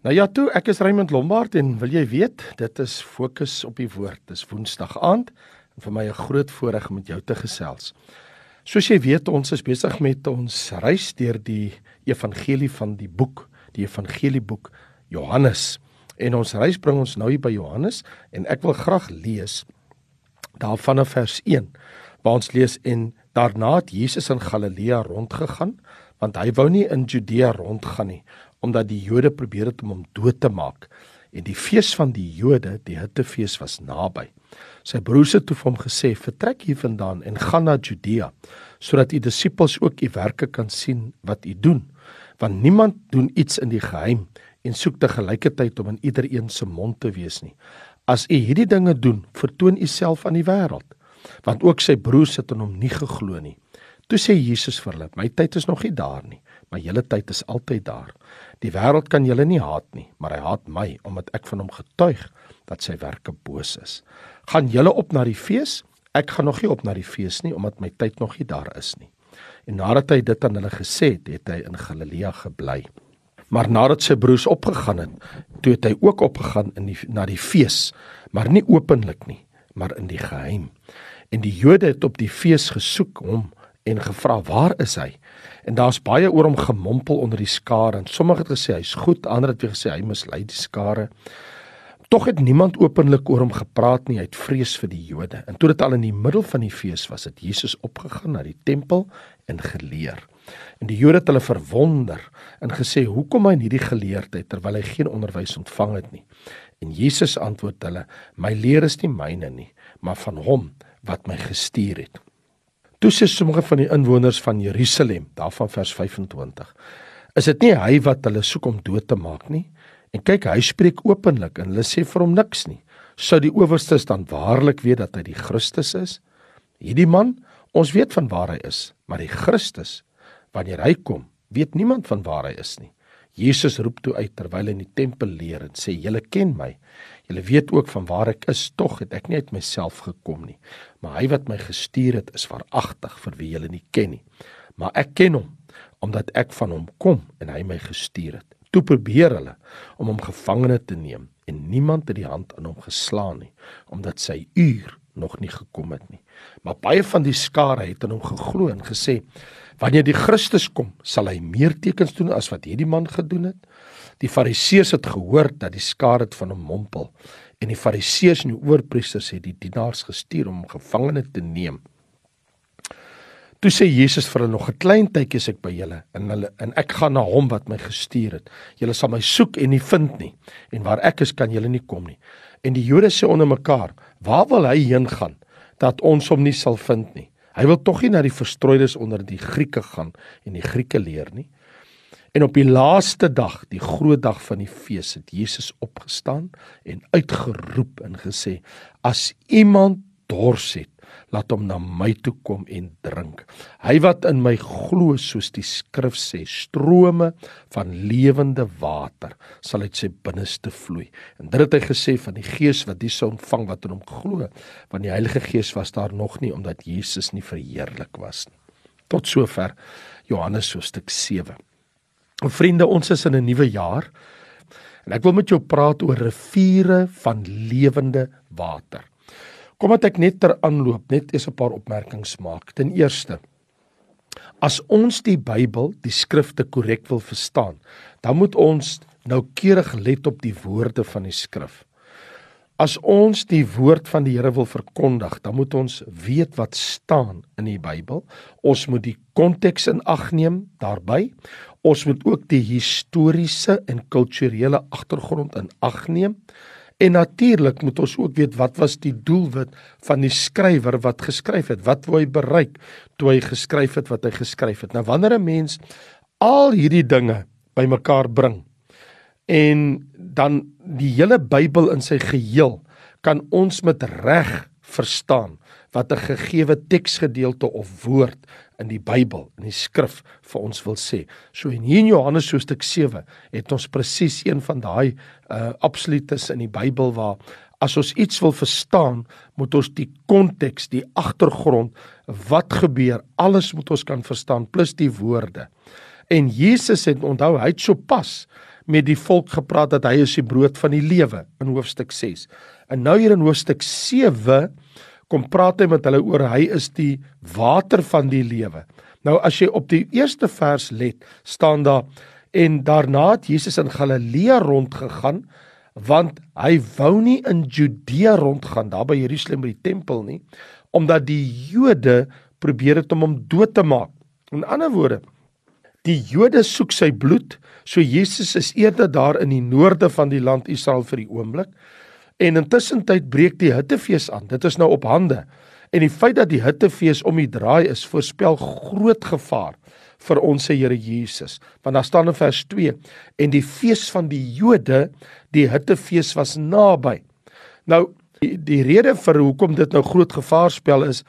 Nou ja, toe, ek is Raymond Lombard en wil jy weet, dit is fokus op die woord. Dis Woensdag aand en vir my 'n groot voorreg om met jou te gesels. Soos jy weet, ons is besig met ons reis deur die evangelie van die boek, die evangelieboek Johannes. En ons reis bring ons nou hier by Johannes en ek wil graag lees daarvan af vers 1 waar ons lees en daarna het Jesus in Galilea rondgegaan want hy wou nie in Judea rondgaan nie omdat die Jode probeer het om hom dood te maak en die fees van die Jode, die Hittefees was naby. Sy broers het toe vir hom gesê: "Vertrek hiervandaan en gaan na Judea, sodat u disippels ook u werke kan sien wat u doen, want niemand doen iets in die geheim en soek te gelyketyd om in iedereen se mond te wees nie. As u hierdie dinge doen, vertoon u self aan die wêreld." Want ook sy broers het aan hom nie geglo nie. Toe sê Jesus vir hulle: "My tyd is nog nie daar nie, maar julle tyd is altyd daar. Die wêreld kan julle nie haat nie, maar hy haat my omdat ek van hom getuig dat sy werke boos is. Gaan julle op na die fees? Ek gaan nog nie op na die fees nie omdat my tyd nog nie daar is nie." En nadat hy dit aan hulle gesê het, het hy in Galilea gebly. Maar nadat sy broers opgegaan het, toe het hy ook opgegaan in die na die fees, maar nie openlik nie, maar in die geheim. En die Jode het op die fees gesoek hom en gevra waar is hy? En daar's baie oor hom gemompel onder die skare en sommige het gesê hy's goed, ander het weer gesê hy mislei die skare. Tog het niemand openlik oor hom gepraat nie uit vrees vir die Jode. En toe dit al in die middel van die fees was, het Jesus opgegaan na die tempel en geleer. En die Jode het hulle verwonder en gesê: "Hoekom hy in hierdie geleerdheid terwyl hy geen onderwys ontvang het nie?" En Jesus antwoord hulle: "My leer is nie myne nie, maar van hom wat my gestuur het." Toe sê sommige van die inwoners van Jerusalem, daarvan vers 25, is dit nie hy wat hulle soek om dood te maak nie? En kyk, hy spreek openlik en hulle sê vir hom niks nie. Sou die owerstes dan waarlik weet dat hy die Christus is? Hierdie man, ons weet van waar hy is, maar die Christus, wanneer hy kom, weet niemand van waar hy is nie. Jesus roep toe uit terwyl hy in die tempel leer en sê: "Julle ken my. Julle weet ook van waar ek is. Tog het ek nie uit myself gekom nie, maar hy wat my gestuur het, is waaragtig vir wie julle nie ken nie. Maar ek ken hom omdat ek van hom kom en hy my gestuur het." Toe probeer hulle om hom gevangene te neem en niemand het die hand aan hom geslaan nie, omdat sy uur nog nie gekom het nie. Maar baie van die skare het aan hom geglo en gesê: Wanneer die Christus kom, sal hy meer tekens doen as wat hierdie man gedoen het. Die Fariseërs het gehoor dat die skare van hom mompel en die Fariseërs en die oorpriesters het die dienaars gestuur om gevangene te neem. Toe sê Jesus vir hulle nog 'n klein tydjie is ek by julle en hulle en ek gaan na hom wat my gestuur het. Julle sal my soek en nie vind nie en waar ek is kan julle nie kom nie. En die Jode sê onder mekaar, waar wil hy heen gaan dat ons hom nie sal vind nie? Hy wil tog nie na die verstrooides onder die Grieke gaan en die Grieke leer nie. En op die laaste dag, die groot dag van die fees, het Jesus opgestaan en uitgeroep en gesê: "As iemand dors het, laat hom na my toe kom en drink. Hy wat in my glo, soos die skrif sê, strome van lewende water sal uit sy binneste vloei. En dit het hy gesê van die Gees wat hy sou ontvang wat in hom glo, want die Heilige Gees was daar nog nie omdat Jesus nie verheerlik was nie. Tot sover Johannes hoofstuk 7. En vriende, ons is in 'n nuwe jaar. En ek wil met jou praat oor riviere van lewende water. Kom dat ek net ter aanloop net eers 'n paar opmerkings maak. Ten eerste, as ons die Bybel, die skrifte korrek wil verstaan, dan moet ons noukeurig let op die woorde van die skrif. As ons die woord van die Here wil verkondig, dan moet ons weet wat staan in die Bybel. Ons moet die konteks in ag neem daarbey. Ons moet ook die historiese en kulturele agtergrond in ag neem. En natuurlik moet ons ook weet wat was die doelwit van die skrywer wat geskryf het? Wat wou hy bereik toe hy geskryf het wat hy geskryf het? Nou wanneer 'n mens al hierdie dinge bymekaar bring en dan die hele Bybel in sy geheel kan ons met reg verstaan wat 'n gegeewe teksgedeelte of woord in die Bybel, in die skrif vir ons wil sê. So in hier in Johannes hoofstuk 7 het ons presies een van daai uh absolutes in die Bybel waar as ons iets wil verstaan, moet ons die konteks, die agtergrond, wat gebeur, alles moet ons kan verstaan plus die woorde. En Jesus het onthou hy het sopas met die volk gepraat dat hy is die brood van die lewe in hoofstuk 6. En nou hier in hoofstuk 7 kom praat hy met hulle oor hy is die water van die lewe. Nou as jy op die eerste vers let, staan daar en daarna het Jesus in Galilea rondgegaan want hy wou nie in Judea rondgaan daar by Jerusalem by die tempel nie omdat die Jode probeer het om hom dood te maak. In ander woorde, die Jode soek sy bloed, so Jesus is eerder daar in die noorde van die land Israel vir die oomblik. En intussen tyd breek die hittefees aan. Dit is nou op hande. En die feit dat die hittefees om die draai is, voorspel groot gevaar vir ons se Here Jesus. Want daar staan in vers 2 en die fees van die Jode, die hittefees was naby. Nou die, die rede vir hoekom dit nou groot gevaar spel is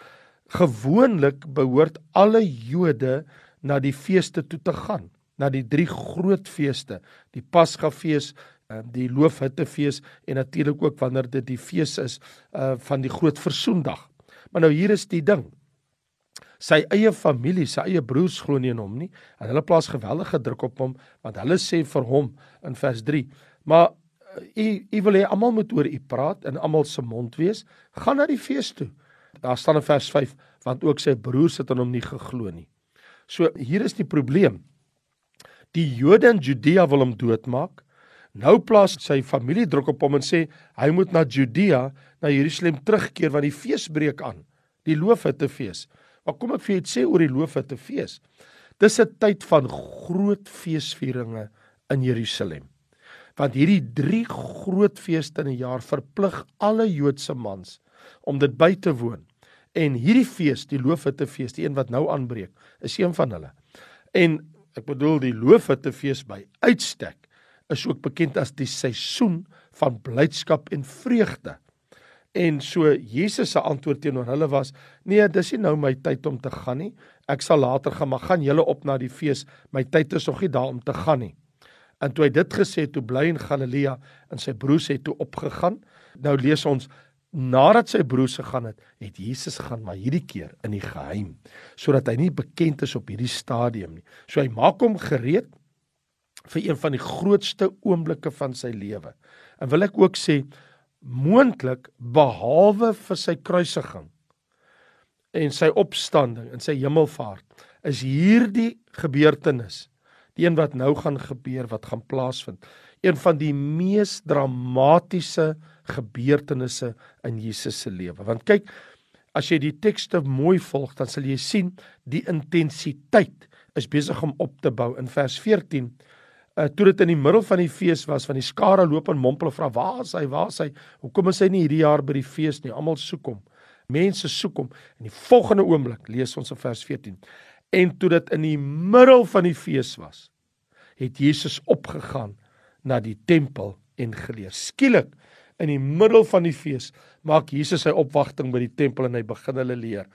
gewoonlik behoort alle Jode na die feeste toe te gaan, na die drie groot feeste, die Paskafees, ehm, die Loofhuttefees en natuurlik ook wanneer dit die fees is uh van die groot versoendag. Maar nou hier is die ding. Sy eie familie, sy eie broers glo nie in hom nie en hulle plaas geweldige druk op hom want hulle sê vir hom in vers 3: "Maar u u wil hê almal moet oor u praat en almal se mond wees, gaan na die fees toe." Daar staan in vers 5 want ook sy broers het aan hom nie geglo nie. So hier is die probleem. Die Jode in Judea wil hom doodmaak. Nou plaas sy familie druk op hom en sê hy moet na Judea, na Jerusalem terugkeer want die fees breek aan. Die Loofhuttefees. Maar kom ek vir jou sê oor die Loofhuttefees. Dis 'n tyd van groot feesvieringe in Jerusalem. Want hierdie 3 groot feeste in 'n jaar verplig alle Joodse mans om dit by te woon. En hierdie fees, die Loofhuttefees, die een wat nou aanbreek, is een van hulle. En ek bedoel die Loofhuttefees by uitstek is ook bekend as die seisoen van blydskap en vreugde. En so Jesus se antwoord teenoor hulle was: "Nee, dis nie nou my tyd om te gaan nie. Ek sal later gaan, maar gaan julle op na die fees. My tyd is nog nie daar om te gaan nie." En toe hy dit gesê het, toe bly in Galilea en sy broers het toe opgegaan. Nou lees ons nadat sy broers gegaan het, het Jesus gaan maar hierdie keer in die geheim sodat hy nie bekend is op hierdie stadium nie. So hy maak hom gereed vir een van die grootste oomblikke van sy lewe. En wil ek ook sê moontlik behalwe vir sy kruisiging en sy opstanding en sy hemelvaart is hierdie gebeurtenis die een wat nou gaan gebeur wat gaan plaasvind een van die mees dramatiese gebeurtenisse in Jesus se lewe. Want kyk, as jy die tekste mooi volg, dan sal jy sien die intensiteit is besig om op te bou in vers 14. Uh toe dit in die middel van die fees was, van die skare loop en mompel vra waar is hy? Waar is hy? Hoekom is hy nie hierdie jaar by die fees nie? Almal soek hom. Mense soek hom. In die volgende oomblik lees ons in vers 14. En toe dit in die middel van die fees was, het Jesus opgegaan na die tempel en geleer. Skielik in die middel van die fees maak Jesus sy opwagting by die tempel en hy begin hulle leer.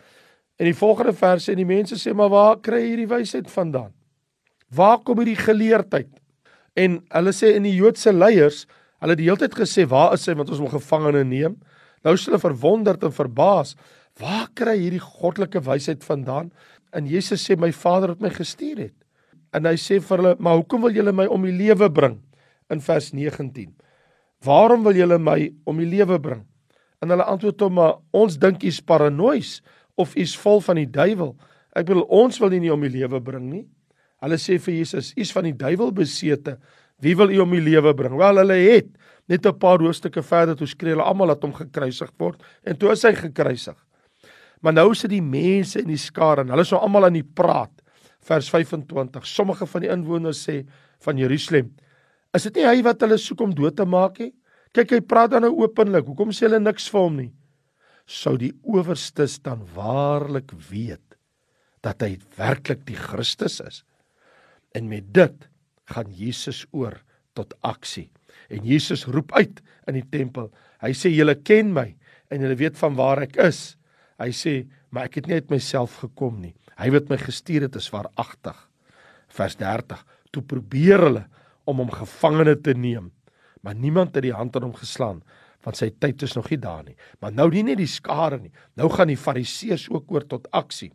In die volgende verse en die mense sê maar waar kry hierdie wysheid vandaan? Waar kom hierdie geleerdheid? En hulle sê in die Joodse leiers, hulle het die hele tyd gesê waar is hy want ons moet gevangene neem. Nou is hulle verwonderd en verbaas. Waar kry hierdie goddelike wysheid vandaan? En Jesus sê my Vader het my gestuur het. En hy sê vir hulle, maar hoekom wil julle my om die lewe bring? In vers 19. Waarom wil julle my om die lewe bring? En hulle antwoord hom: "Maar ons dink u's paranoïes of u's vol van die duiwel." Ek bedoel, ons wil nie om die lewe bring nie. Hulle sê vir Jesus: "U's van die duiwel besete. Wie wil u om die lewe bring?" Wel, hulle het net 'n paar hoofstukke verder toe skree hulle almal dat hom gekruisig word en toe is hy gekruisig. Maar nou sit die mense in die skare en hulle is nou almal aan die praat. Vers 25. Sommige van die inwoners sê van Jerusalem: Is dit nie hy wat hulle soek om dood te maak nie? Kyk, hy praat dan nou openlik. Hoekom sê hulle niks vir hom nie? Sou die owerstes dan waarlik weet dat hy werklik die Christus is? En met dit gaan Jesus oor tot aksie. En Jesus roep uit in die tempel. Hy sê julle ken my en julle weet van waar ek is. Hy sê, maar ek het nie uit myself gekom nie. Hy wat my gestuur het is waaragtig. Vers 30. Toe probeer hulle om hom gevangene te neem. Maar niemand het die hand aan hom geslaan want sy tyd is nog nie daar nie. Maar nou nie net die skare nie. Nou gaan die fariseërs ook oor tot aksie.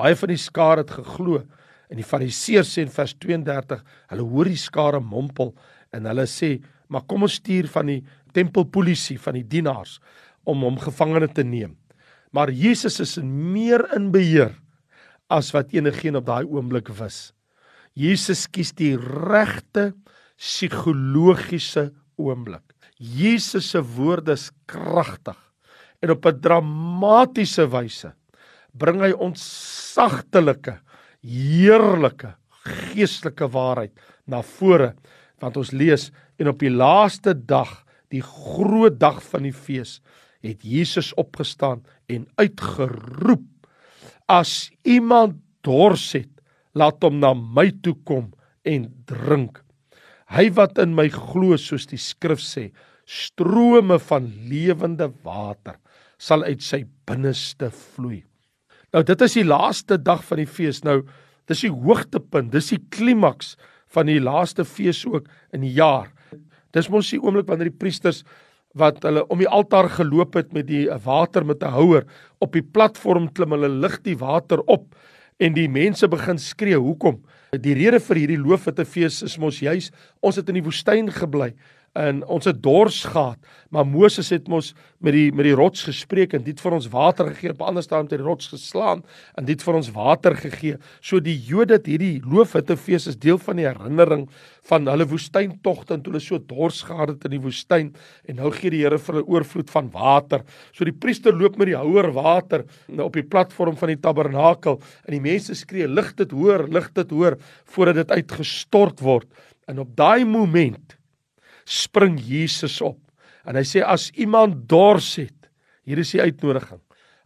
Baie van die skare het geglo En die Fariseërs sê in vers 32, hulle hoor die skare mompel en hulle sê, "Maar kom ons stuur van die tempelpolisie, van die dienaars om hom gevangene te neem." Maar Jesus is meer in beheer as wat enigeen op daai oomblik was. Jesus kies die regte psigologiese oomblik. Jesus se woorde is kragtig en op 'n dramatiese wyse bring hy ons sagtelike, heerlike, geestelike waarheid na vore want ons lees en op die laaste dag, die groot dag van die fees, het Jesus opgestaan en uitgeroep: As iemand dors het, laat hom na my toe kom en drink. Hy wat in my glo, soos die skrif sê, strome van lewende water sal uit sy binneste vloei. Nou dit is die laaste dag van die fees. Nou dis die hoogtepunt, dis die klimaks van die laaste fees ook in die jaar. Dis mos die oomblik wanneer die priesters wat hulle om die altaar geloop het met die water met 'n houer op die platform klim, hulle lig die water op en die mense begin skree, "Hoekom?" Die rede vir hierdie loofhuttefees is mos juis ons het in die woestyn gebly en ons het dors gehad, maar Moses het mos met die met die rots gespreek en dit vir ons water gegee, op ander staan met die rots geslaan en dit vir ons water gegee. So die Jode het hierdie loofhuttefees is deel van die herinnering van hulle woestyntogte en toe hulle so dors gehad het in die woestyn en nou gee die Here vir hulle oorvloed van water. So die priester loop met die houer water op die platform van die tabernakel en die mense skree lig dit hoor, lig dit hoor voordat dit uitgestort word. En op daai oomblik spring Jesus op. En hy sê as iemand dors het, hier is die uitnodiging.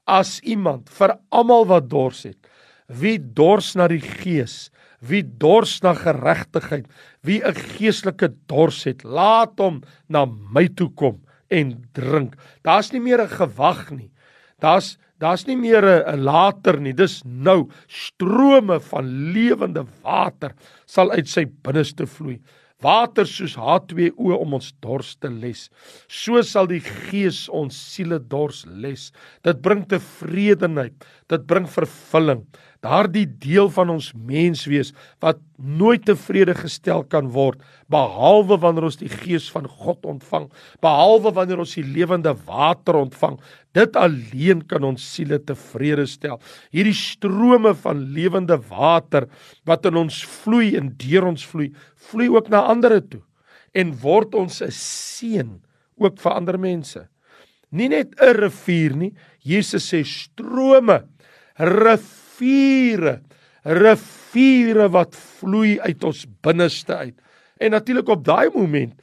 As iemand vir almal wat dors het, wie dors na die Gees, wie dors na geregtigheid, wie 'n geestelike dors het, laat hom na my toe kom en drink. Daar's nie meer 'n gewag nie. Daar's daar's nie meer 'n later nie. Dis nou strome van lewende water sal uit sy binneste vloei water soos H2O om ons dors te les. So sal die Gees ons siele dors les. Dit bring tevredenheid, dit bring vervulling. Daardie deel van ons menswees wat nooit tevrede gestel kan word behalwe wanneer ons die gees van God ontvang, behalwe wanneer ons die lewende water ontvang. Dit alleen kan ons siele tevrede stel. Hierdie strome van lewende water wat in ons vloei en deur ons vloei, vloei ook na ander toe en word ons 'n seën ook vir ander mense. Nie net 'n rivier nie, Jesus sê strome, riviere, riviere wat vloei uit ons binneste uit. En natuurlik op daai oomblik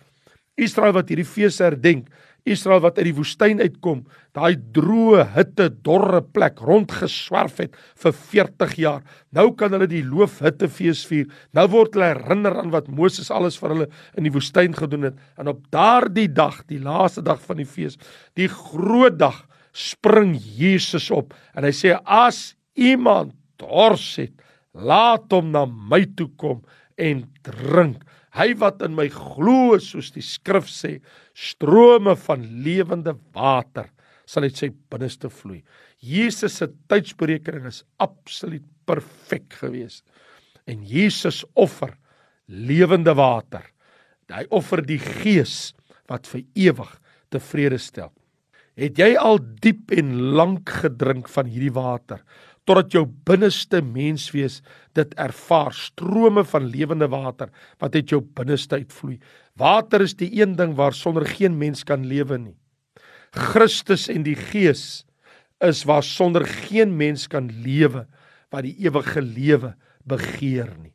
Israel wat hierdie fees herdenk, Israel wat uit die woestyn uitkom, daai droë, hitte, dorre plek rondgeswerf het vir 40 jaar. Nou kan hulle die loofhittefees vier. Nou word hulle herinner aan wat Moses alles vir hulle in die woestyn gedoen het. En op daardie dag, die laaste dag van die fees, die groot dag, spring Jesus op en hy sê as iemand dors het, laat hom na my toe kom en drink. Hy wat in my glo, soos die skrif sê, strome van lewende water sal uit sy binneste vloei. Jesus se tydsberekening is absoluut perfek geweest. En Jesus offer lewende water. Hy offer die gees wat vir ewig tevrede stel. Het jy al diep en lank gedrink van hierdie water? Totdat jou binneste menswees dit ervaar strome van lewende water wat uit jou binneste uitvloei. Water is die een ding waar sonder geen mens kan lewe nie. Christus en die Gees is waar sonder geen mens kan lewe wat die ewige lewe begeer nie.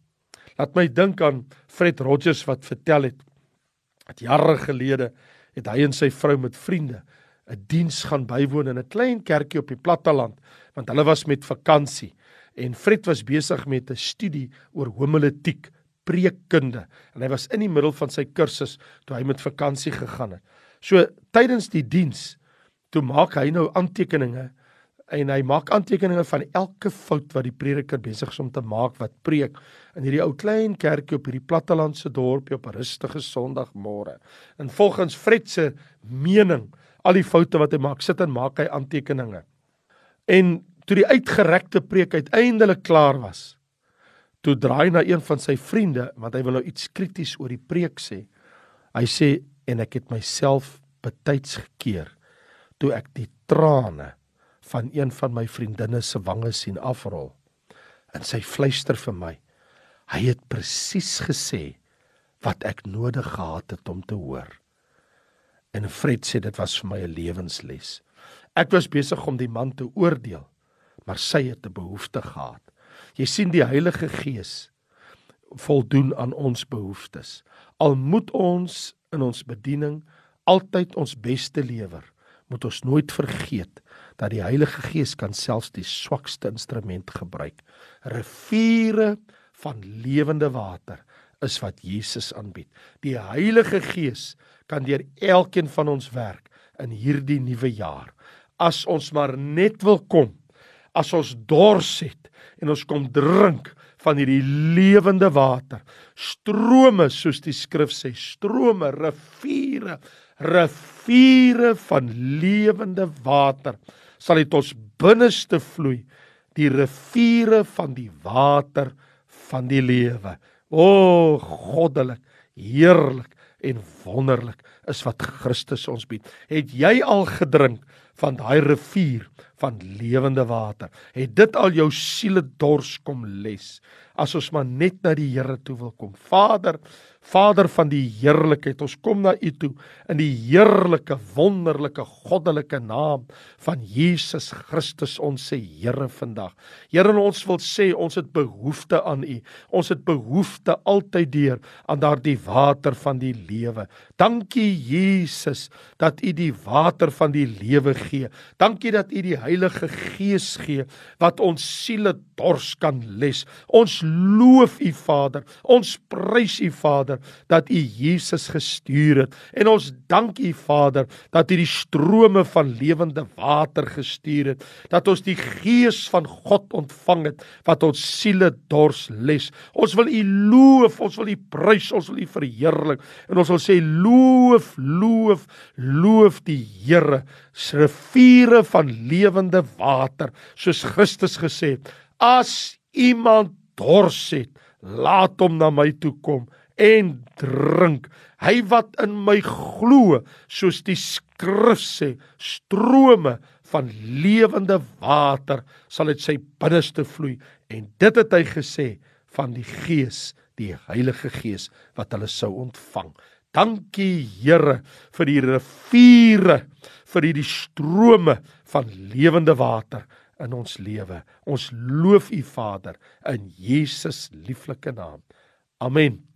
Laat my dink aan Fred Rogers wat vertel het dat jare gelede het hy en sy vrou met vriende 'n diens gaan bywoon in 'n klein kerkie op die platteland want hulle was met vakansie en Fred was besig met 'n studie oor homiletiek preekkunde en hy was in die middel van sy kursus toe hy met vakansie gegaan het. So tydens die diens toe maak hy nou aantekeninge en hy maak aantekeninge van elke fout wat die prediker besig is om te maak wat preek in hierdie ou klein kerkie op hierdie plattelandse dorpie op 'n rustige Sondagmôre. En volgens Fred se mening al die foute wat hy maak, sit en maak hy aantekeninge. En toe die uitgerekte preek uiteindelik klaar was, toe draai na een van sy vriende want hy wil nou iets krities oor die preek sê. Hy sê en ek het myself betyds gekeer toe ek die trane van een van my vriendinne se wange sien afrol. En sy fluister vir my. Hy het presies gesê wat ek nodig gehad het om te hoor. En Fred sê dit was vir my 'n lewensles. Ek was besig om die man te oordeel, maar sy het 'n behoefte gehad. Jy sien die Heilige Gees voldoen aan ons behoeftes. Al moet ons in ons bediening altyd ons beste lewer, moet ons nooit vergeet dat die Heilige Gees kan selfs die swakste instrument gebruik. Riviere van lewende water is wat Jesus aanbied. Die Heilige Gees kan deur elkeen van ons werk in hierdie nuwe jaar. As ons maar net wil kom, as ons dors het en ons kom drink van hierdie lewende water, strome soos die skrif sê, strome, riviere, riviere van lewende water sal uit ons binneste vloei, die riviere van die water van die lewe. O, goddelik, heerlik en wonderlik is wat Christus ons bied. Het jy al gedrink van daai rivier van lewende water? Het dit al jou siele dors kom les? As ons maar net na die Here toe wil kom. Vader, Vader van die heerlikheid, ons kom na U toe in die heerlike, wonderlike, goddelike naam van Jesus Christus ons se Here vandag. Here, ons wil sê ons het behoefte aan U. Ons het behoefte altyd deur aan daardie water van die lewe. Dankie Jesus dat U die water van die lewe gee. Dankie dat U die Heilige Gees gee wat ons siele dors kan les. Ons loof U Vader. Ons prys U Vader dat U Jesus gestuur het en ons dank U Vader dat U die strome van lewende water gestuur het dat ons die gees van God ontvang het wat ons siele dors les ons wil U loof ons wil U prys ons wil U verheerlik en ons wil sê loof loof loof die Here riviere van lewende water soos Christus gesê het as iemand dors het laat hom na my toe kom en drink. Hy wat in my glo, soos die skrif sê, strome van lewende water sal uit sy binneste vloei en dit het hy gesê van die Gees, die Heilige Gees wat hulle sou ontvang. Dankie Here vir die riviere, vir hierdie strome van lewende water in ons lewe. Ons loof U Vader in Jesus lieflike naam. Amen.